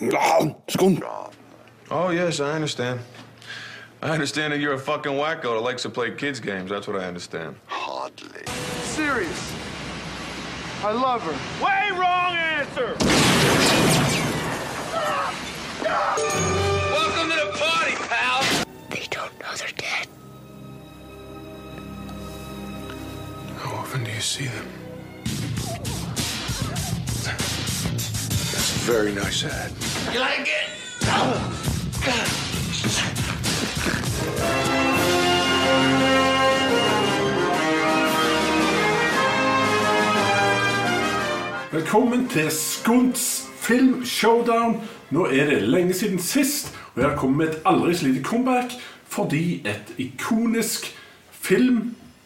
Skål. Oh, yes, I understand. I understand that you're a fucking wacko that likes to play kids' games. That's what I understand. Hardly. Serious. I love her. Way wrong answer! Welcome to the party, pal! They don't know they're dead. How often do you see them? Very nice hat. You like it? Velkommen til Skunts Film Showdown. Nå er det lenge siden sist, og jeg har kommet med et aldri så lite comeback fordi et ikonisk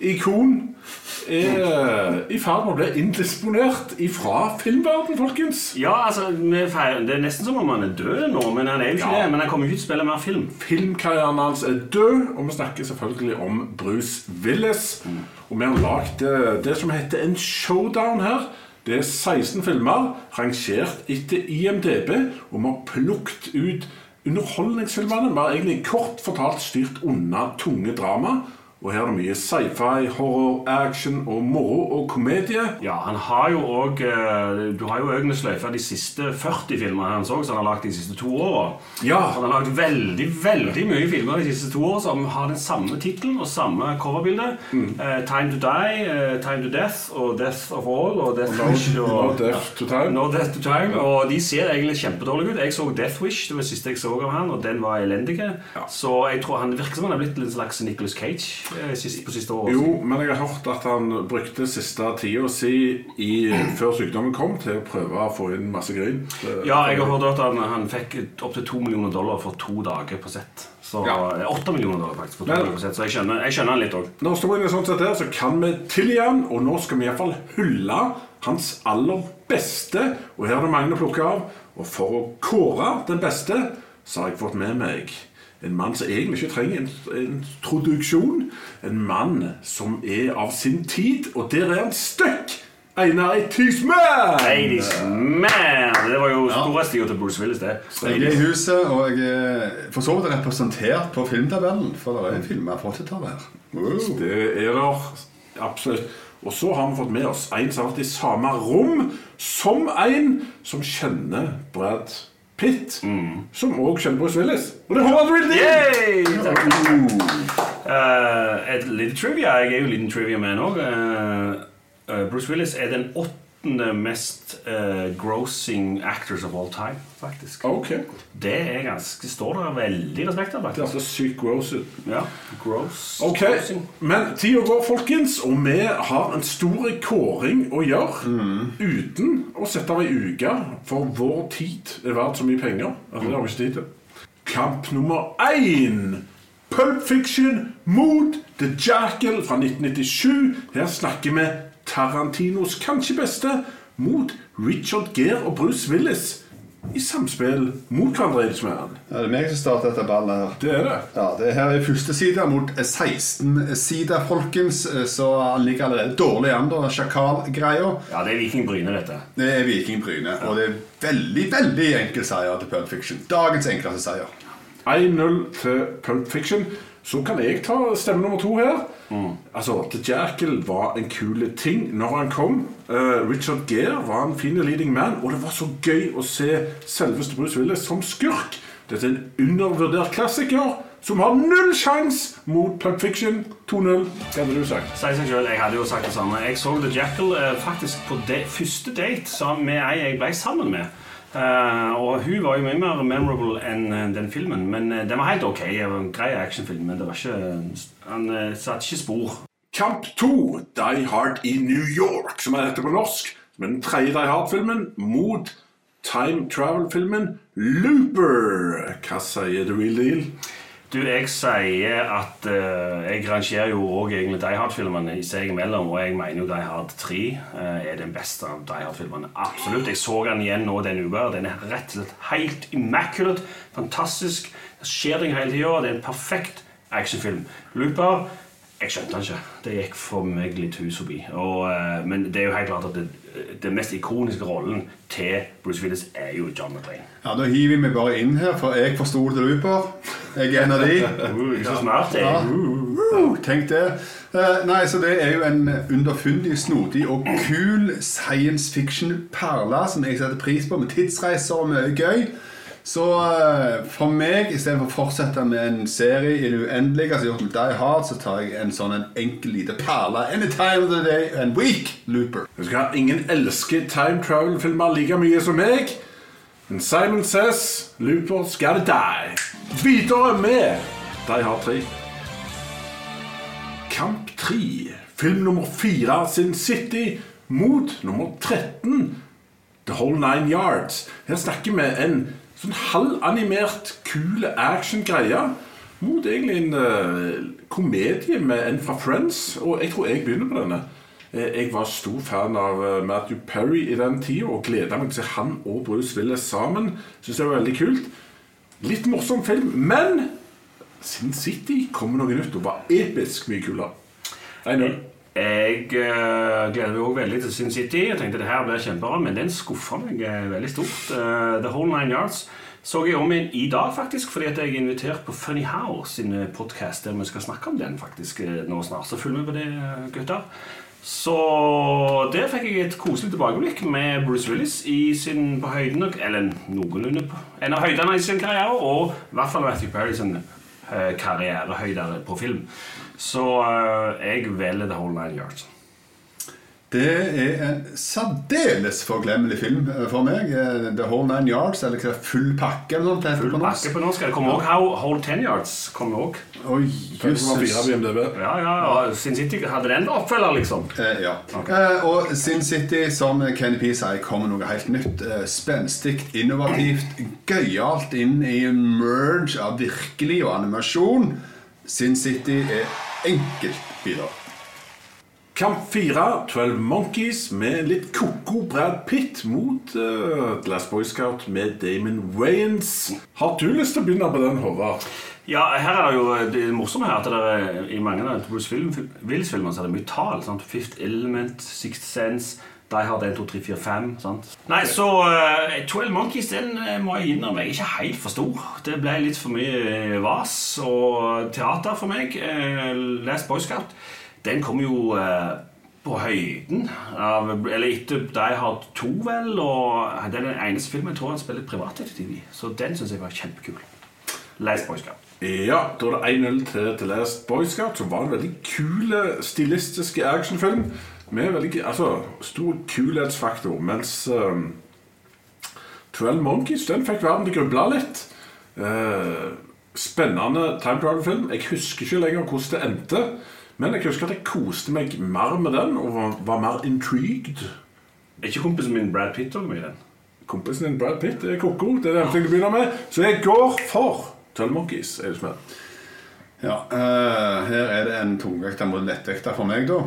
filmikon er i ferd med å bli indisponert ifra filmverden, folkens. Ja, altså, Det er nesten som om han er død nå, men han er jo ikke Ja. det. Men han kommer ikke til å spille mer film. Filmkarrieren hans er død, og vi snakker selvfølgelig om Bruce Willis. Og vi har lagd eh, det som heter en showdown her. Det er 16 filmer, rangert etter IMDb, og vi har plukket ut underholdningsfilmene. Vi har egentlig kort fortalt styrt unna tunge drama. Og her er det mye sci-fi, horror, action og moro og komedie. Ja, han har jo òg Du har jo øynene sløyfa de siste 40 filmene hans òg, som han har lagd de siste to åra. Ja. Han har lagd veldig veldig mye filmer de siste to åra som har den samme tittelen og samme coverbilde. Mm. Uh, 'Time to Die', uh, 'Time to Death' og 'Death of All' og 'Death No- Wish' og No Death to Time. No Death to Time Og de ser egentlig kjempedårlige ut. Jeg så 'Death Wish', det var det siste jeg så av han, og den var elendig. Så jeg tror han virker som han har blitt en slags Nicholas Cage eh, sist, på siste år. Jo, men jeg har hørt at han brukte siste tida si i, før sykdommen kom, til å prøve å få inn masse grin. Ja, jeg har hørt at han, han fikk opptil to millioner dollar for to dager på sett. Så Ja. Millioner dollar faktisk for to Men- dager på sett, så jeg skjønner, jeg skjønner han litt òg. Når historien er sånn sett her, så kan vi tilgi han, og nå skal vi iallfall hylle hans aller beste. Og her er det mange å plukke av. Og for å kåre den beste, så har jeg fått med meg en mann som egentlig ikke trenger en introduksjon. En mann som er av sin tid, og der er han støkk! Einar Eitismann! Ladies! Det var jo storhetstida til Bruce Willis, det. Jeg er i huset, og jeg er for så vidt representert på filmtabellen. For det er filmer fra 80-tallet her. Wow. Det er der absolutt. Og så har vi fått med oss en som har vært i samme rom som en som kjenner Brad Pitt. Som òg kjenner Bruce Willis. Og det er Howard! Yay! Eh, et lite trivia. Jeg er jo liten trivia-man òg. Bruce Willis er den åttende mest eh, grossing actors of all time, faktisk. Okay. Det er ganske, står det veldig respekt av, faktisk. altså sykt gross ut. Ja, gross. Ok, grossing. Men tida går, folkens, og vi har en stor kåring å gjøre. Uten å sette av ei uke, for vår tid er verdt så mye penger. Altså, det har vi ikke tid til. Kamp nummer én. Pulp Fiction mot The Jackal fra 1997. Her snakker vi Tarantinos kanskje beste mot Richard Gere og Bruce Willis i samspill mot hverandre. Ja, det er meg som starter dette ballet her. Det er det. Ja, det her er første side mot 16-side, folkens. Så han ligger allerede dårlig an, da. Sjakal-greia. Ja, det er Viking Bryne, dette. Det er Viking Bryne. Og det er veldig, veldig enkel seier til Pulp Fiction. Dagens enkleste seier. 1-0 til Pulp Fiction. Så kan jeg ta stemme nummer to her. Altså, The Jackal var en kul ting når han kom. Uh, Richard Gere var en fin leading man, og det var så gøy å se selveste Bruce Willis som skurk. Dette er en undervurdert klassiker som har null sjanse mot Pulp Fiction. 2-0. Hva hadde du sagt? Si seg selv, Jeg hadde jo sagt det samme. Jeg så The Jackal eh, faktisk på de, første date sammen med ei jeg ble sammen med. Eh, og hun var jo mye mer memorable enn eh, den filmen. Men eh, den var helt ok. Det var en grei actionfilm, men det var ikke, han satte ikke spor. Kamp 2, Die Hard i New York, som er dette på norsk. Som er den tredje Die Hard-filmen mot time travel-filmen Looper. Hva sier The Real Deal? Du, jeg sier at uh, Jeg rangerer jo òg egentlig Die Hard-filmene seg imellom, og jeg mener jo Die Hard 3 uh, er den beste av Die Hard-filmene. Absolutt. Jeg så den igjen nå denne uka. Den er rett og slett helt immaculate. Fantastisk. Skjer ting hele tida. Det er en perfekt actionfilm. Looper Jeg skjønte den ikke. Det gikk for meg litt hus forbi. Og, eh, men det er jo helt klart at det, den mest ikoniske rollen til Bruce Willis er jo John McClane. Ja, Da hiver vi meg bare inn her, for jeg forsto det til Looper. Jeg er en av de. Uh, så smart, jeg. Ja. Uh. Uh, tenk det. Eh, nei, så Det er jo en underfundig, snodig og kul science fiction-perle som jeg setter pris på, med tidsreiser og mye gøy. Så eh, for meg, istedenfor å fortsette med en serie i det uendelige, har gjort med Hard, så tar jeg en sånn en enkel lite perle. Any time of the day and week, Looper. Du skal ha Ingen elsker time travel-filmer like mye som meg. Men Simon says Loopers gotta die. Videre med Die Hard 3. Kamp 3. Film nummer 4 Sin City mot nummer 13 The Whole Nine Yards. Her snakker vi en sånn halvanimert, kul action-greie mot egentlig en uh, komedie med en fra Friends. Og jeg tror jeg begynner på denne. Eh, Jeg var stor fan av eh, Matthew Perry i den tida og gleda meg til han og Bruce Willis sammen. Synes det var veldig kult. Litt morsom film, men Sin City kom med noe nytt og var episk mye kulere. 1-0. Jeg eh, gleder meg også veldig til Sin City. Jeg tenkte det her blir kjempebra, men den skuffa meg eh, veldig stort. Eh, The Whole Nine Yards så jeg om igjen i dag, faktisk, fordi at jeg er invitert på Funny How sin podkast der vi skal snakke om den faktisk nå snart. Så følg med på det, gutter. Så der fikk jeg et koselig tilbakeblikk med Bruce Willis i sin på høyden, eller noenlunde en av høydene i sin karriere, og i hvert fall Matthew Perry sin karrierehøyder på film. Så eh, jeg velger The Whole Nine Yards. Det er en særdeles forglemmelig film eh, for meg. Eh, The Whole Nine Yards, eller hva Full pakke. eller noe sånt Full på norsk. pakke på norsk. Det kommer også Whole Ten Yards. kommer også. Oi, 5,4 jøsses. på IMDb. Ja, ja, ja. Sin City hadde den oppfølger, liksom. Eh, ja. Eh, og Sin City, som Kenny P sier, kommer noe helt nytt. Eh, spenstig, innovativt, gøyalt inn i merge av virkelig og animasjon. Sin City er enkelt videre. Kamp 4, 12 Monkeys med litt koko Brad Pitt mot uh, The Last Boy Scout med Damon Wayans. Har du lyst til å begynne på den, Håvard? Ja, her er det jo det morsomme her at det er, i mange av Bruce Film- Willis-filmene så er det mye tall. Sant? Fifth Element, Sixth Sense Die Hard 1, 2, 3, 4, 5. Sant? Nei, så uh, 12 Monkeys den eh, må jeg innrømme jeg er ikke helt forsto. Det ble litt for mye eh, vas og teater for meg. Uh, Last Boy Scout den kom jo eh, på høyden av Eller etter Die Hard 2, vel. Og den er den eneste filmen jeg tror han spiller privatdetektiv i. Så den syns jeg var kjempekul. Last Boy Scout. Ja, da er det 1-0 til Last Boy Scout, som var en veldig kul stilistisk actionfilm. Med veldig altså, stor kulhetsfaktor. Mens um, 12 Monkeys den fikk verden til å gruble litt. Uh, spennende time travel-film. Jeg husker ikke lenger hvordan det endte. Men jeg husker at jeg koste meg mer med den og var, var mer intrigued. Er ikke kompisen min Brad Pitt òg med i den? Kompisen din Brad Pitt er koko. Det er det jeg begynner med. Så jeg går for 12 Monkeys. Er du snill? Ja, uh, her er det en tungvekter mot lettvekter for meg, da.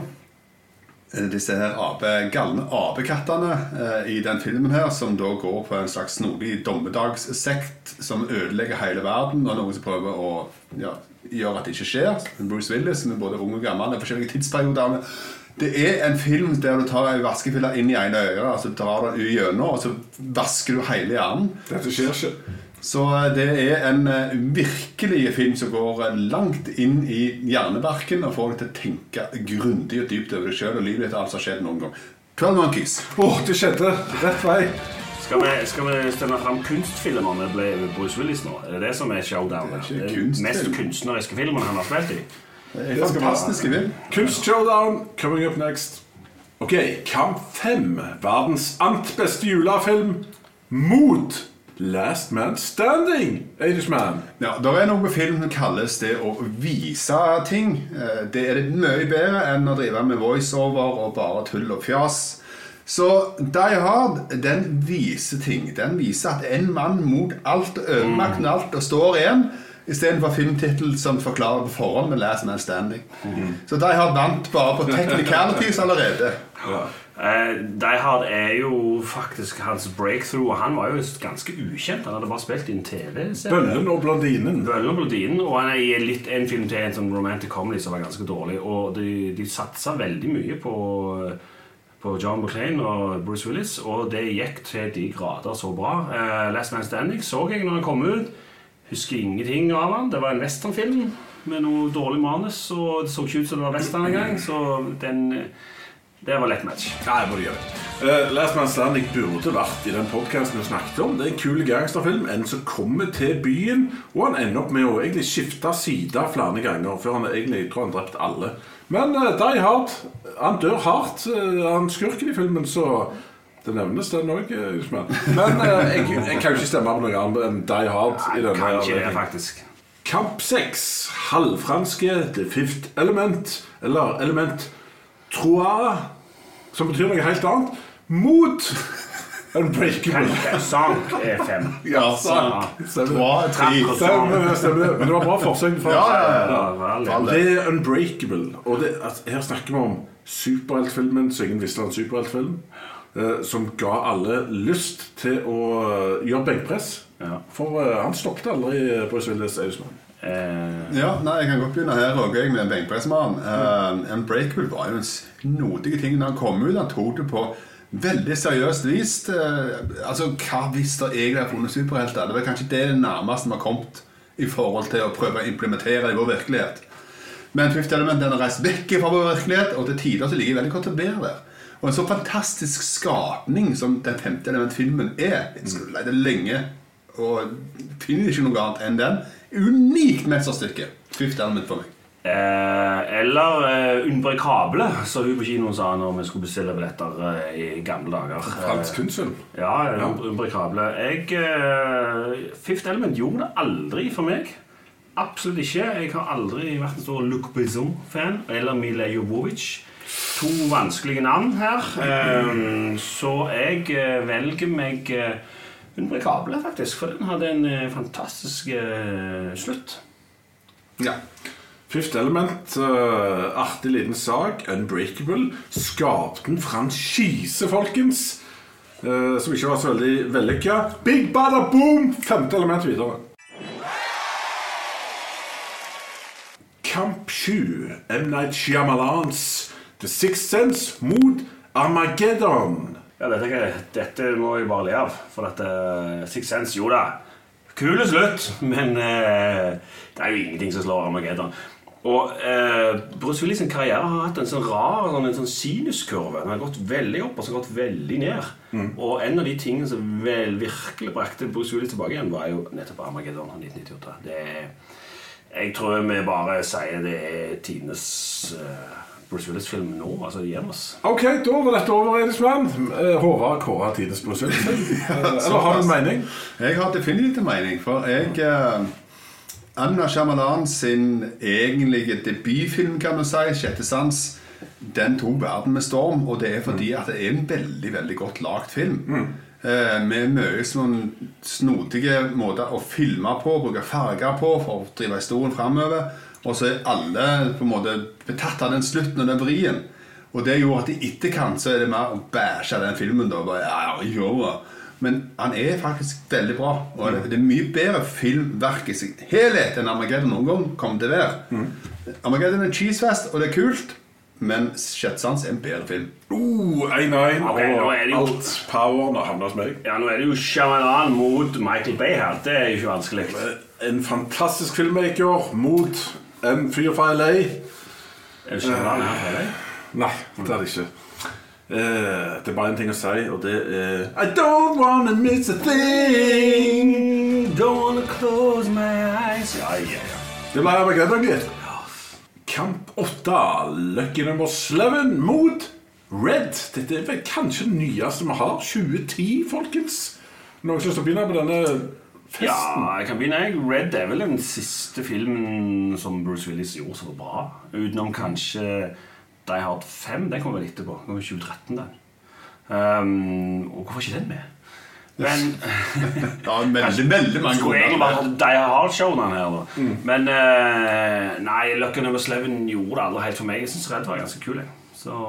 Eh, Disse her ape, galne apekattene eh, i den filmen her, som da går på en slags snodig dommedagssekt som ødelegger hele verden, og noen som prøver å ja, gjøre at det ikke skjer. Bruce Willis, er både ung og gammel, det er forskjellige tidsperioder. Det er en film der du tar ei vaskefille inn i ene øret, altså drar den gjennom, og så vasker du hele hjernen. Dette skjer ikke. Så eh, det er en eh, virkelig film som går eh, langt inn i hjernebarken og får deg til å tenke grundig og dypt over deg sjøl og livet etter alt som har skjedd noen gang. 12 Monkeys. Åh, det skjedde. Rett vei. Skal vi, skal vi stemme fram kunstfilmer med Bruce Willis nå? Er det det som er showdown? Det er ikke kunstfilm. mest kunstneriske filmen han har spilt i? Det er fantastiske film. Kunstshowdown coming up next. Ok, Kamp 5. Verdens ant beste julefilm mot Last Man Standing. Irishman. Ja, Det er noe med film som kalles det å vise ting. Eh, Det er det mye bedre enn å drive med voiceover og bare tull og fjas. Så Die Hard den viser ting. Den viser at en mann mot alt, overmakten alt, og står igjen. Istedenfor filmtittel som forklarer på forhånd med Last Man Standing. Så Die Hard vant bare på technicalities allerede. Eh, Die Hard er jo faktisk hans breakthrough, og han var jo ganske ukjent. Han hadde bare spilt i en TV-serie. Bøllen og blondinen. Bøllen og blondinen, og han er i litt en film til en sånn romantic comedy som var ganske dårlig. Og de, de satsa veldig mye på, på John McClain og Bruce Willis, og det gikk til de grader så bra. Eh, Last Man Standing så jeg når han kom ut. Husker ingenting av han. Det var en westernfilm med noe dårlig manus, og det så ikke ut som det var western engang, så den det var lett match. Nei, jeg må gjøre det. Uh, Last Man Standing burde vært i den podcasten vi snakket om. Det er en kul gangsterfilm. En som kommer til byen, og han ender opp med å egentlig skifte side flere ganger. Før han egentlig tror han drept alle. Men uh, Die Hard Han dør hardt. Uh, han skurken i filmen, så det nevnes, den òg. Men uh, jeg, jeg kan jo ikke stemme på noe annet enn Die Hard. i denne Kan ikke det, faktisk. Kamp 6. Halvfranske The Fifth Element, eller Element Trois, som betyr noe helt annet, mot Unbreakable. Sank er fem. Ja, sank. Tre. Stemmer, stemmer. Men det var bra forsøk. Ja, ja, ja. Ja, Det er Unbreakable. Og det, altså, her snakker vi om superheltfilmen som ingen visste var en superheltfilm. eh, som ga alle lyst til å eh, gjøre benkpress. Ja. For eh, han stoppet aldri eh, Bruce Willis. eusmann Eh, Ja, nei, Jeg kan godt begynne her òg, jeg, med benkpressmann. Uh, Unbreakable var jo en snodig ting da han kom ut. Han tok det på veldig seriøst vis. Uh, altså, Hva hvis det egentlig er funnet superhelter? Det var kanskje det det nærmeste vi har kommet i forhold til å prøve å implementere i vår virkelighet. Men Fifth Element den har reist vekk fra vår virkelighet, og til tider så ligger jeg veldig godt til å være der. Og en så fantastisk skapning som den femte element-filmen er. Jeg skulle leide lenge, og finner ikke noe annet enn den. Unikt mesterstykke. Fifth Element for meg. eh, eller eh, Unbrekable, som hun på kinoen sa når vi skulle bestille billetter eh, i gamle dager. Fransk Eh, kunstfilm. Ja, Unbrekable. Jeg, eh, Fifth Element gjorde det aldri for meg. Absolutt ikke. Jeg har aldri vært en stor Luc Besson-fan. Eller Mila Jovovic. To vanskelige navn her. Eh, så jeg eh, velger meg eh, Unbrekable, faktisk. For den hadde en eh, fantastisk eh, slutt. Ja. Fifth Element, uh, artig liten sak. Unbreakable. Skapte en franchise, folkens. Uh, som ikke var så veldig vellykka. Big bada boom! Femte element videre. Kamp 7. M. Night Shyamalans The Sixth Sense mot Armageddon. Ja, dette, dette må jeg bare le av. For at uh, Six Sense, jo da. Kul slutt, men eh, det er jo ingenting som slår Armageddon. Og eh, Bruce Willis sin karriere har hatt en sånn rar sånn, en sånn sinuskurve. Den har gått veldig opp og så gått veldig ned. Og en av de tingene som vel virkelig brakte Bruce Willis tilbake igjen, var jo nettopp Armageddon av 1998. Det er, jeg tror vi bare sier det er tidenes uh, Bruce Willis-film nå. Altså oss. Ok, da var dette over, Edismann. Uh, Håvard kåra tidenes Bruce Willis. Eh, Eller har du en mening? Jeg har definitivt en mening, for jeg uh, Anna Shyamalan sin egentlige debutfilm, kan du si, 'Sjette sans', den tok verden med storm. Og det er fordi at det er en veldig veldig godt lagd film. Eh, med mye sånn snodige måter å filme på, bruke farger på for å drive historien framover. Og så er alle på en måte betatt av den slutten og den vrien. Og det gjorde at i etterkant så er det mer å bæsje den filmen. da bare, ja, jo, ja. Men han er faktisk veldig bra. Og det, det er mye bedre filmverk i sin helhet enn Armageddon noen gang kommer til å være. Armageddon er en cheesefest, og det er kult. Men Sjette sans er en bedre film. Uh, 1-1 Ok, nå er det jo- og alt poweren har havnet hos meg. Ja, nå er det jo Shyamalan mot Michael Bay her. Det er jo ikke vanskelig. En fantastisk filmmaker mot en fyr fra LA. Er det Shyamalan her fra LA? Nei, det er det ikke. Uh, det er bare en ting å si, og det er I don't wanna miss a thing. Don't wanna close my eyes Ja, ja, ja. Det ble Armageddon, gitt. Kamp 8. Lucky number 11 mot Red. Dette er vel kanskje det nyeste vi har. 2010, folkens. Noen som til begynne på denne festen? Ja, jeg kan begynne. Red er vel den siste filmen som Bruce Willis gjorde som var bra. Utenom kanskje Die Hard 5. Den kom vel etterpå. Den kom i 2013, den. Um, og hvorfor ikke den med? Men Ja, veldig, veldig mange Skulle egentlig bare grunner. hatt Die Hard-showen han her, da. Men uh, nei, Lucky Number 11 gjorde det aldri helt for meg. Jeg syns Redd var ganske kul. jeg. Så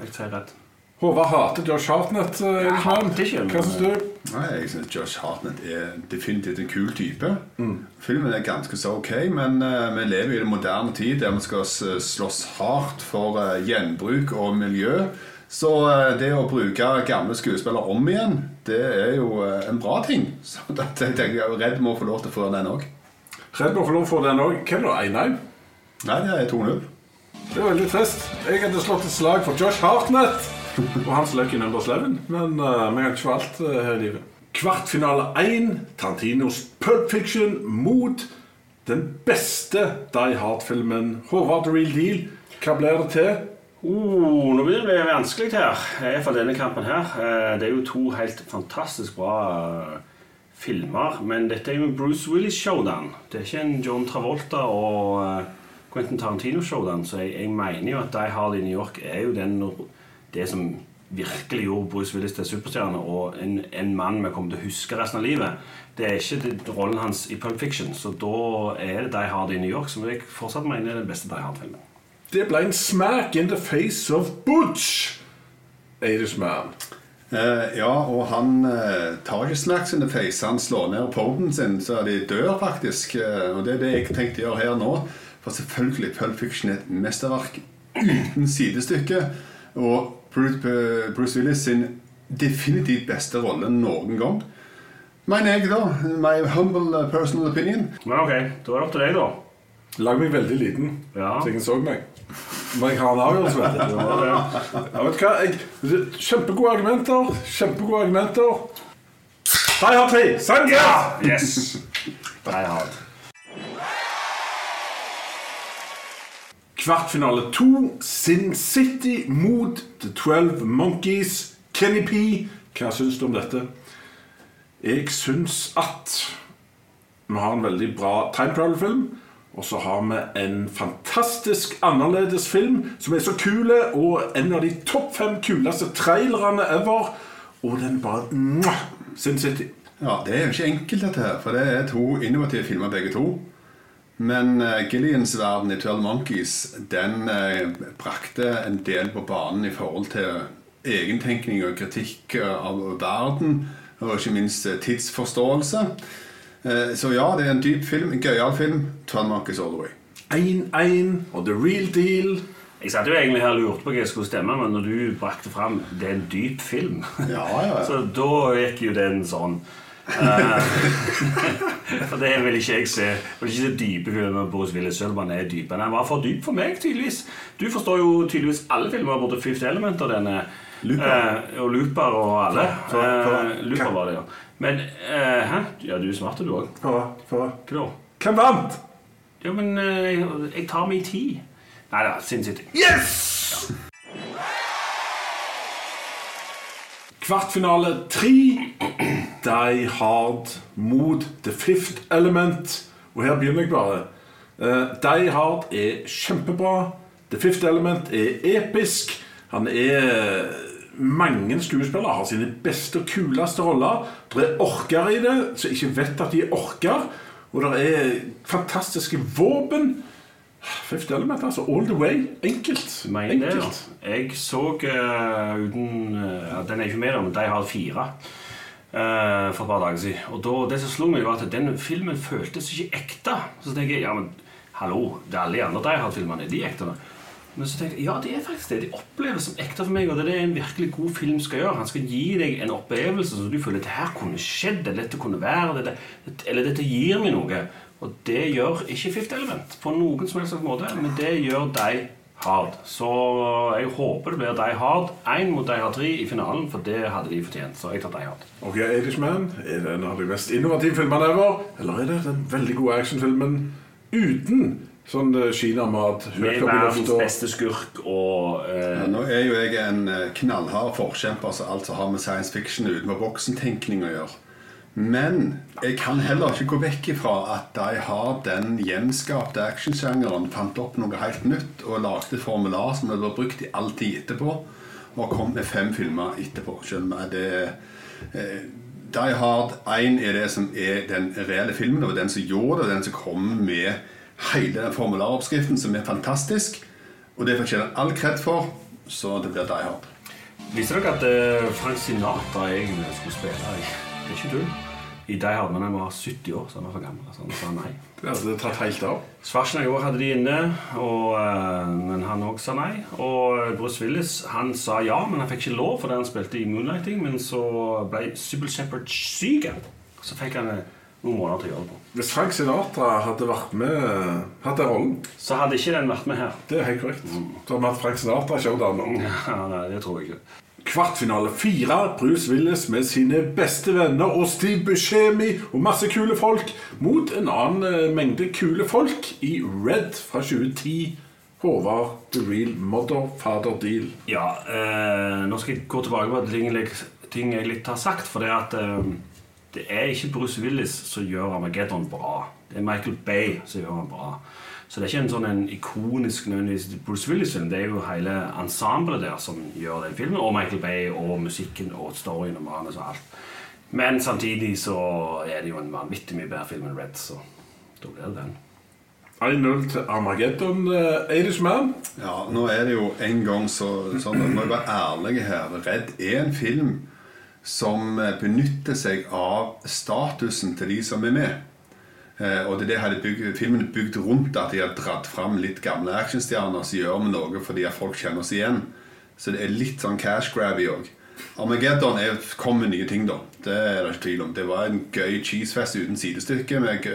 jeg sier Redd. Håvard hater Josh Hartnett. Uh, Erik hater ikke, men- Hva syns du? Nei, jeg synes Josh Hartnett er definitivt en kul type. Filmen er ganske så ok, men uh, vi lever i den moderne tid der vi skal slåss hardt for eh, gjenbruk og miljø. Så eh, det å bruke gamle skuespillere om igjen, det er jo eh, en bra ting. Så da tenker jeg jeg er redd må få lov til å få den òg. Redd må få lov til å få den òg. Hvem da? 1-1? Nei, det er 2-0. Det er veldig trist. Jeg hadde slått et slag for Josh Hartnett og hans Lucky Number 11, men uh, vi kan ikke få alt eh, her i livet. Kvartfinale 1, Tarantinos Pulp Fiction mot den beste Die Hard-filmen. Håvard The Real Deal, hva blir det til? Oh, nå blir det vanskelig her, for denne kampen her. Eh, Det er jo to helt fantastisk bra eh, filmer, men dette er jo en Bruce Willis-showdown. Det er ikke en John Travolta og eh, Quentin Tarantino-showdown, så jeg, jeg mener jo at Die Hard i New York er jo den, det som virkelig gjorde Bruce Willis til superstjerne, og en, en mann vi kommer til å huske resten av livet. Det er ikke det, rollen hans i Pulp Fiction, så da er det Die Hard i New York, som jeg fortsatt mener er den beste Die Hard-filmen. Det ble en smack in the face of Butch. Irishman. Uh, ja, og han uh, tar ikke smacks in the face. Han slår ned poden sin, så de dør faktisk. Uh, og det er det jeg tenkte å gjøre her nå. For selvfølgelig, Pulp Fiction er et mesterverk uten sidestykke. Og Bruce, eh, Bruce Willis sin definitivt beste rolle noen gang. Mener jeg, da. My humble eh, personal opinion. Men ok, da er det opp til deg, da. Lag meg veldig liten, Ja. så ingen så meg. Har en avgjørelse, vet du. Ja, vet du hva? Jeg, kjempegode argumenter. Kjempegode argumenter. De har tre! Sign ja! Yes! Die Hard. Kvartfinale to. Sin City mot The Twelve Monkeys. Kenny P. Hva syns du om dette? Jeg syns at vi har en veldig bra time travel-film. Og så har vi en fantastisk annerledes film som er så kule, og en av de topp fem kuleste trailerne ever. Og den bare mwah, Sin City. Ja, Det er jo ikke enkelt, dette her, for det er to innovative filmer, begge to. Men uh, Gillians verden i 12 Monkeys den uh, brakte en del på banen i forhold til egentenkning og kritikk eh, av verden, og ikke minst tidsforståelse. Eh, så ja, det er en dyp film, en gøyal film. 12 is all the way. 1-1 og The Real Deal. Jeg satt jo egentlig her og lurte på hva jeg skulle stemme, men når du brakte fram det er en dyp film, Ja, ja, ja. så da gikk jo den sånn. Eh, for det vil ikke jeg se. Jeg vil ikke se dype filmer med Boris Willis selv om han er dyp. Men han var for dyp for meg, tydeligvis. Du forstår jo tydeligvis alle filmer, både Fifth Element og denne. Looper. Eh, og Looper og alle. For- for- Eh, Looper var det, ja. Men eh, Hæ? Ja, du er smart, du òg. Hva hva- Hva da? Hvem vant? Ja, men eh, jeg, jeg tar meg tid. Nei da, Sin City. Yes! Kvartfinale tre. Die Hard mot The Fifth Element. Og her begynner jeg bare. Uh, Die Hard er kjempebra. The Fifth Element er episk. Han er Mange skuespillere har sine beste og kuleste roller. Det er orker i det, som ikke vet at de er orker. Og det er fantastiske våpen. Fifth Element, altså. All the way. Enkelt. Mener Enkelt. Jeg så uh, uten uh, Den er ikke med, da, men de har fire. Uh, for et par dager siden. Og da, det som slo meg, var at den filmen føltes ikke ekte. Så tenker jeg ja, men hallo, det er alle de andre de har filmene, er de ekte? da? Men så tenkte jeg, ja, det er faktisk det. De oppleves som ekte for meg, og det er det en virkelig god film skal gjøre. Han skal gi deg en opplevelse så du føler at det her kunne skjedd, eller dette kunne være, dette, eller dette gir meg noe. Og det gjør ikke Fifth Element på noen som helst måte, men det gjør de Hard. Så jeg håper det blir de Hard 1 mot de Hard 3 i finalen, for det hadde de fortjent. Så jeg tar de Hard. Ok, Irishman er det en av de mest innovative filmene ever? Eller er det den veldig gode actionfilmen uten sånn eh, kinamat Med verdens beste skurk og eh, Ja, Nå er jo jeg en eh, knallhard forkjemper som alt som har med science fiction utenfor boksen-tenkning å gjøre. Men jeg kan heller ikke gå vekk ifra at de har den gjenskapte actionsjangeren fant opp noe helt nytt og lagde formular som det ble brukt i all tid etterpå, og kom med fem filmer etterpå. Skjønner meg, det eh, Die Hard 1 er det som er den reelle filmen, og den som gjorde det, og den som kom med hele den formularoppskriften, som er fantastisk. Og det fortjener all kred for, så det blir Die Hard. Visste dere at eh, Frank Sinatra egentlig skulle spille i Det er ikke tull. I Die Hard, men han var 70 år, så han var for gammel. Så han sa nei. Det hadde tatt helt av. Schwarzenegger hadde de inne, og, eh, men han òg sa nei. Og Bruce Willis han sa ja, men han fikk ikke lov fordi han spilte i Moonlighting. Men så ble Sybil Shepherd syk, så fikk han eh, noen måneder til å gjøre det på. Hvis Frank Sinatra hadde vært med, hatt den rollen Så hadde ikke den vært med her. Det er helt korrekt. Så hadde vi hatt Frank Sinatra-showdown nå. Ja, nei, det tror jeg ikke. Kvartfinale fire. Bruce Willis med sine beste venner og Steve Buscemi og masse kule folk mot en annen eh, mengde kule folk i Red fra 2010. Håvard The Real Mother Father Deal. Ja, eh, nå skal jeg gå tilbake på ting jeg, ting jeg litt har sagt. For det at eh, det er ikke Bruce Willis som gjør Armageddon bra. Det er Michael Bay som gjør han bra. Så det er ikke en sånn en ikonisk Bruce Willis-film. Det er jo hele ensemblet der som gjør den filmen. Og Michael Bay og musikken og storyen og manus og alt. Men samtidig så er det jo en vanvittig mye bedre film enn Red, så da blir det den. 1-0 til Armageddon. Uh, Irishman. Ja, nå er det jo en gang så, sånn at Må jeg være ærlig her. Redd er en film som eh, benytter seg av statusen til de som er med. Eh, og det er det her Filmen er bygd rundt at de har dratt fram litt gamle actionstjerner som gjør med noe fordi folk kjenner oss igjen. Så det er litt sånn cash grabby òg. Armageddon er, kom med nye ting, da. Det er det ikke tvil om. Det var en gøy cheesefest uten sidestykke med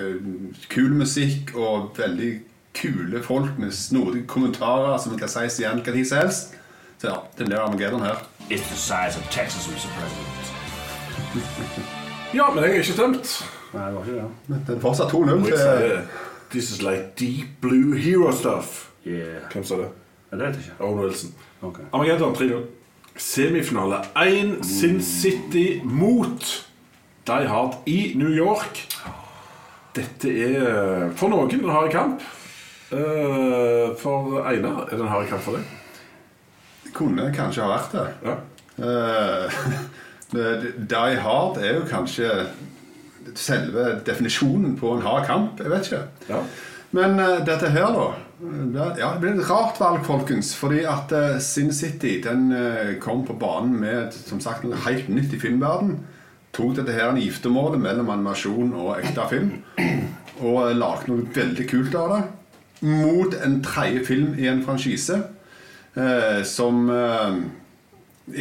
kul musikk og veldig kule folk med snodige kommentarer som kan sies igjen hva tid som helst. Så ja, det blir Armageddon her. It's the size of Texas, Mr. President. Ja, men jeg er ikke stemt. Nei, det var ikke det. Men Det er fortsatt 2-0 til This is like deep blue hero stuff. Yeah. Hvem sa det? Ja, det vet jeg ikke. Owen Wilson. Okay. Armageddon 3-0. Semifinale 1 Sin City mot Die Hard i New York. Dette er for noen en hard kamp. Uh, For Einar er det en hard kamp for deg. Kunne kanskje ha vært det. Ja. Uh, Die Hard er jo kanskje selve definisjonen på en hard kamp. Jeg vet ikke. Ja. Men uh, dette her, da Ja, det blir et rart valg, folkens. Fordi at uh, Sin City den kom på banen med som sagt, noe helt nytt i filmverden. Tok dette her en giftermål mellom animasjon og ekte film. Og lagde noe veldig kult av det. Mot en tredje film i en franchise. Eh, som eh,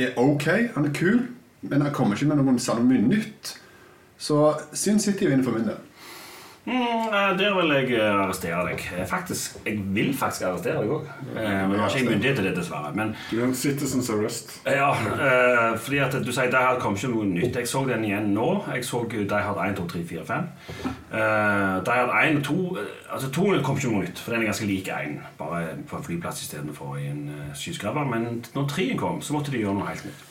er ok. Han er kul, men han kommer ikke med noen særlig mye nytt. Så Sin City vinner for min del. Mm, eh, der vil jeg eh, arrestere deg. Eh, Faktisk, jeg vil faktisk arrestere deg òg. Men jeg har ikke myndighet til det, dessverre. Men Du er en citizens arrest. ja, eh, fordi at du sier Die her kom ikke noe nytt. Jeg så den igjen nå. Jeg så Die Hard 1, 2, 3, 4, 5. Uh, Die Hard 1 og 2 eh, Altså 2 kom ikke noe nytt, for den er ganske lik 1. Bare på en flyplass istedenfor i en skyskraper. Men når 3 kom, så måtte de gjøre noe helt nytt.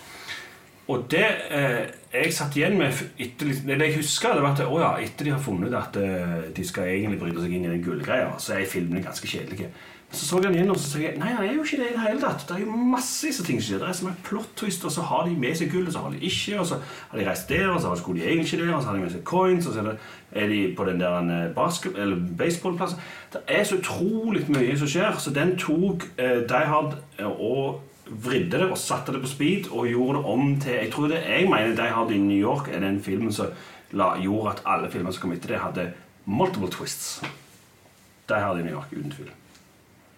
Og det eh, jeg satt igjen med etter, Det jeg husker, det var at oh ja, etter de har funnet at eh, de skal egentlig bryte seg inn i den gullgreia, så er filmene ganske kjedelige. Så så jeg den igjen og så sa jeg, nei, han er jo ikke det i det hele tatt. Det er jo massevis av ting som skjer. Det er som en plot twist, og så har de med seg gullet, så har de ikke, og så har de reist der, og så skulle de egentlig ikke der, og så har de med seg coins, og så er, de på den der eh, baseballplassen. Det er så utrolig mye som skjer, så den tok eh, Die Hard eh, og vridde det og satte det på speed og gjorde det om til Jeg tror det jeg mener De Hard i New York er den filmen som la, gjorde at alle filmer som kom etter det, hadde multiple twists. De Hard i New York, uten tvil.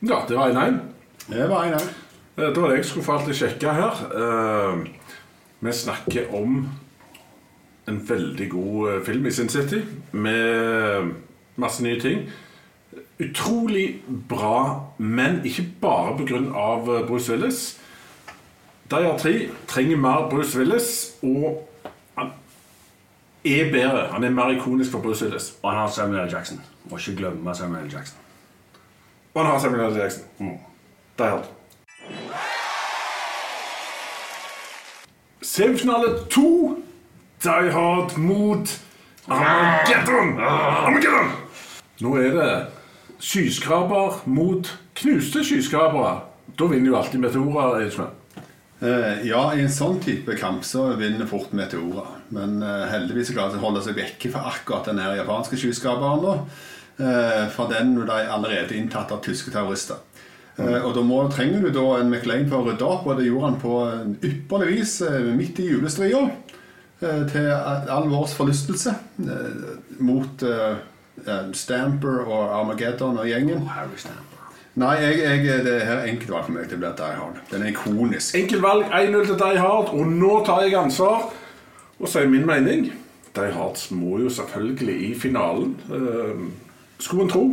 Ja, det var 1-1. Det var en, en. Eh, Da er det jeg skulle få alltid sjekke her. Eh, vi snakker om en veldig god eh, film i Sin City med masse nye ting. Utrolig bra, men ikke bare pga. Bruce Willis. Die har 3 trenger mer Bruce Willis, og han er bedre. Han er mer ikonisk for Bruce Willis. Og han har Samuel L. Jackson. Må ikke glemme Samuel L. Jackson. Og han har Samuel L. Jackson. Die Hard. Semifinale to. Die Hard mot Armageddon. Armageddon! Nå er det skyskraper mot knuste skyskrapere. Da vinner jo alltid meteorer. Eh, ja, i en sånn type kamp så vinner fort Meteora. Men eh, heldigvis er de å holde seg vekke fra akkurat den her japanske skyskaperen. nå. Eh, for den er de allerede inntatt av tyske terrorister. Eh, og da må, trenger du da en McLean for å rydde opp, og det gjorde han på ypperlig vis midt i julestria. til all vår forlystelse mot Stamper og Armageddon og gjengen. Harry Stamper. Nei, jeg, jeg, det er her enkelt valg for meg. Det blir Die Hard. Den er ikonisk. Enkeltvalg 1-0 til Die Hard, og nå tar jeg ansvar og sier min mening. Die Hard må jo selvfølgelig i finalen, eh, skulle en tro.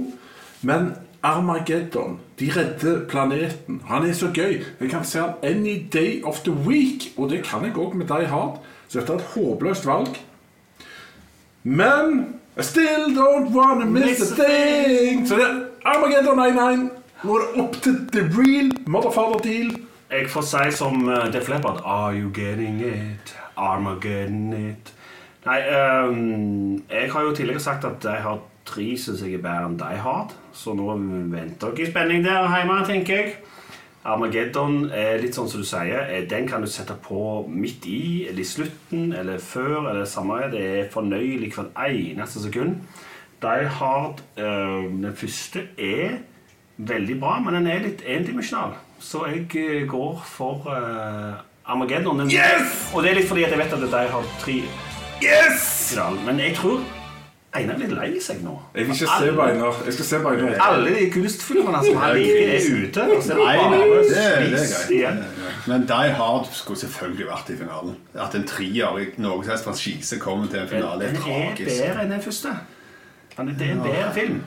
Men Armageddon, de redder planeten. Han er så gøy. Jeg kan se han any day of the week, og det kan jeg òg med Die Hard. Så dette er et håpløst valg. Men I still don't wanna miss a thing. Så det er Armageddon 1-1. Nå er det opp til the real motherfather deal. Jeg får si som uh, Def Leppard Are you getting it? Armageddon it? Nei, ehm, jeg har jo tidligere sagt at jeg har tre syns jeg er bedre enn Die Hard. Så nå venter dere i spenning der hjemme, tenker jeg. Armageddon er litt sånn som du sier. eh, Den kan du sette på midt i, eller i slutten, eller før, eller samme. Det er fornøyelig hvert eneste sekund. Die Hard, eh, den første, er veldig bra, men den er litt endimensjonal. Så jeg eh, går for uh, Armageddon. Den, Yes! Og det er litt fordi at jeg vet at Die Hard 3 Yes! finalen. Men jeg tror Einar er litt lei seg nå. Jeg vil ikke se Beinar. Jeg skal se Beinar. Alle de kunstfilmene som han liker, er ute. Og så er det bare det, er- det er slis igjen. Men Die Hard skulle selvfølgelig vært i finalen. At en trier i noe som helst franchise kommer til en finale, Den er er bedre enn den første. Den er- Det er en bedre film.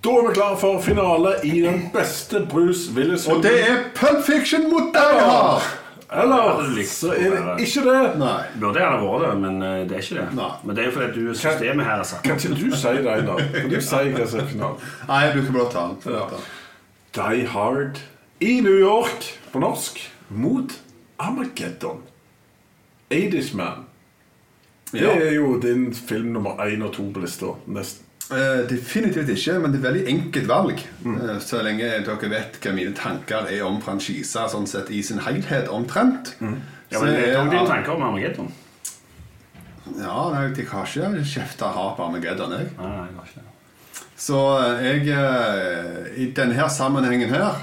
Da er vi klar for finale i den beste Bruce willis Og det er Pulp Fiction mot Hard! Eller så er det ikke det. Nei. Burde gjerne vært det, men eh, det er ikke det. Nei. Men det er jo fordi du er systemet her, altså. Kan ikke du si det, Einar? Kan du si hva som er finalen? Nei, du kan bare ta den. Ta den. Die Hard i New York på norsk mot Armageddon. 80's Man. Det er jo din film nummer én og to på lista. Nesten. Eh, definitivt ikke, men det er veldig enkelt valg. Eh, så lenge dere vet hva mine tanker er om franchiser sånn sett i sin helhet, omtrent. Ja, Så men det er- dine tanker om Armageddon. Ja, nei, jeg har ikke kjefta hardt på Armageddon, jeg. Nei, nei, det var ikke det. Så jeg eh, I denne her sammenhengen her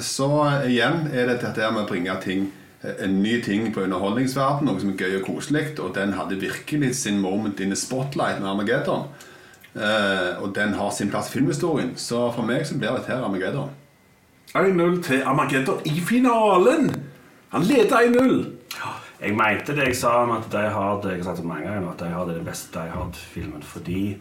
Så igjen er det dette med å bringe ting en ny ting på underholdningsverdenen, noe som er gøy og koselig. Og den hadde virkelig sin moment in the spotlight med Armageddon. Eh, og den har sin plass i filmhistorien. Så for meg så blir dette her Armageddon. 1-0 til Armageddon i finalen! Han leder 1-0. Jeg mente det jeg sa om at de har det, Jeg har sagt det mange ganger at de har det, det beste Die Hard-filmen fordi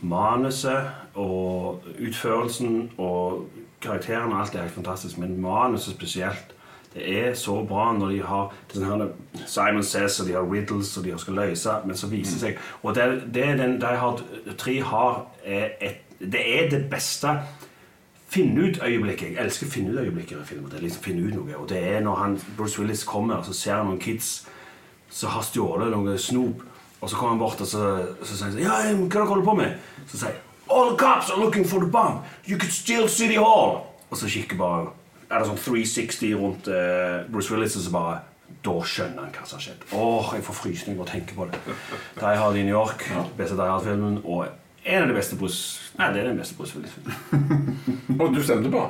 manuset og utførelsen og karakterene og alt er helt fantastisk, men manuset spesielt det er så bra når de har det er Simon Says og de har riddles og de skal løse, men så viser det seg Og det, det den de har, tre har, er et, det er det beste finne ut-øyeblikket. Jeg elsker finne ut-øyeblikket i filmer. Det er liksom finne ut noe. Og det er når han, Bruce Willis kommer og så ser han noen kids som har stjålet noe snop. Og så kommer han bort og så, så sier han ja, hva dere holder på med? Så sier All the cops are looking for the bomb. You could steal City Hall. Og så kikker bare Er det sånn 360 rundt uh, Bruce Willis, og så bare da skjønner han hva som har skjedd. Åh, jeg får frysninger bare tenke på det. Die Hard i New York, beste Die Hard-filmen, og en av de beste Bruce Nei, det er den beste Bruce Willis-filmen. Og du stemte på?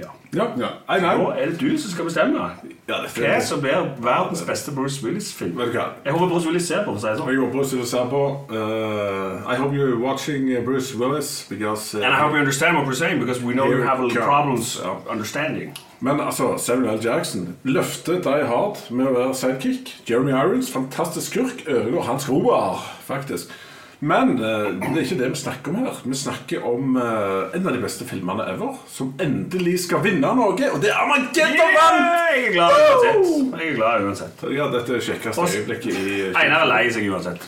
Ja. Ja. Ja. Nå er det du som skal bestemme. Ja, det Hva som blir verdens beste Bruce Willis-film? Jeg håper Bruce Willis ser på, for å si sånn. Jeg håper Bruce Willis ser på. Uh, I hope you're watching uh, Bruce Willis because uh, And I hope you understand what we're saying, because we know you have a little problems of understanding. Men altså, Samuel L. Jackson løfter Die Hard med å være sidekick. Jeremy Irons, fantastisk skurk, ødelegger Hans roer, faktisk. Men eh, det er ikke det vi snakker om her. Vi snakker om eh, en av de beste filmene ever, som endelig skal vinne noe, og det er Armageddon! vant! Jeg er glad uansett. Jeg er glad uansett. Ja, dette er kjekkeste øyeblikket i Einar er lei seg uansett.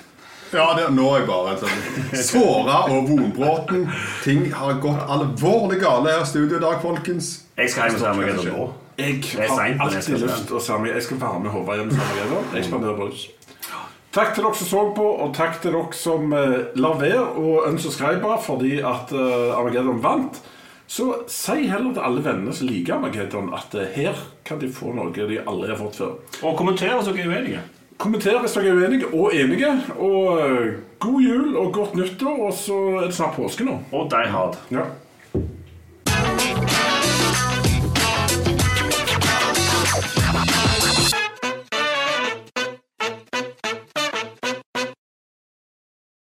Ja, det, nå er jeg bare sånn såra og vonbråten. Ting har gått alvorlig gale her i studio i dag, folkens. Jeg skal hjem og se Armageddon nå. Jeg har alltid lyst til å se Jeg skal være med Håvard hjem sammen med Armageddon. Jeg spanderer brus. Takk til dere som så på, og takk til dere som eh, la være å unsubscribe fordi at eh, Armageddon vant. Så si heller til alle vennene som liker Armageddon, at eh, her kan de få noe de aldri har fått før. Og kommenter hvis dere er uenige. Kommenter hvis dere er uenige og enige. Og god jul og godt nyttår, og så er det snart påske nå. Og Die Hard. Ja.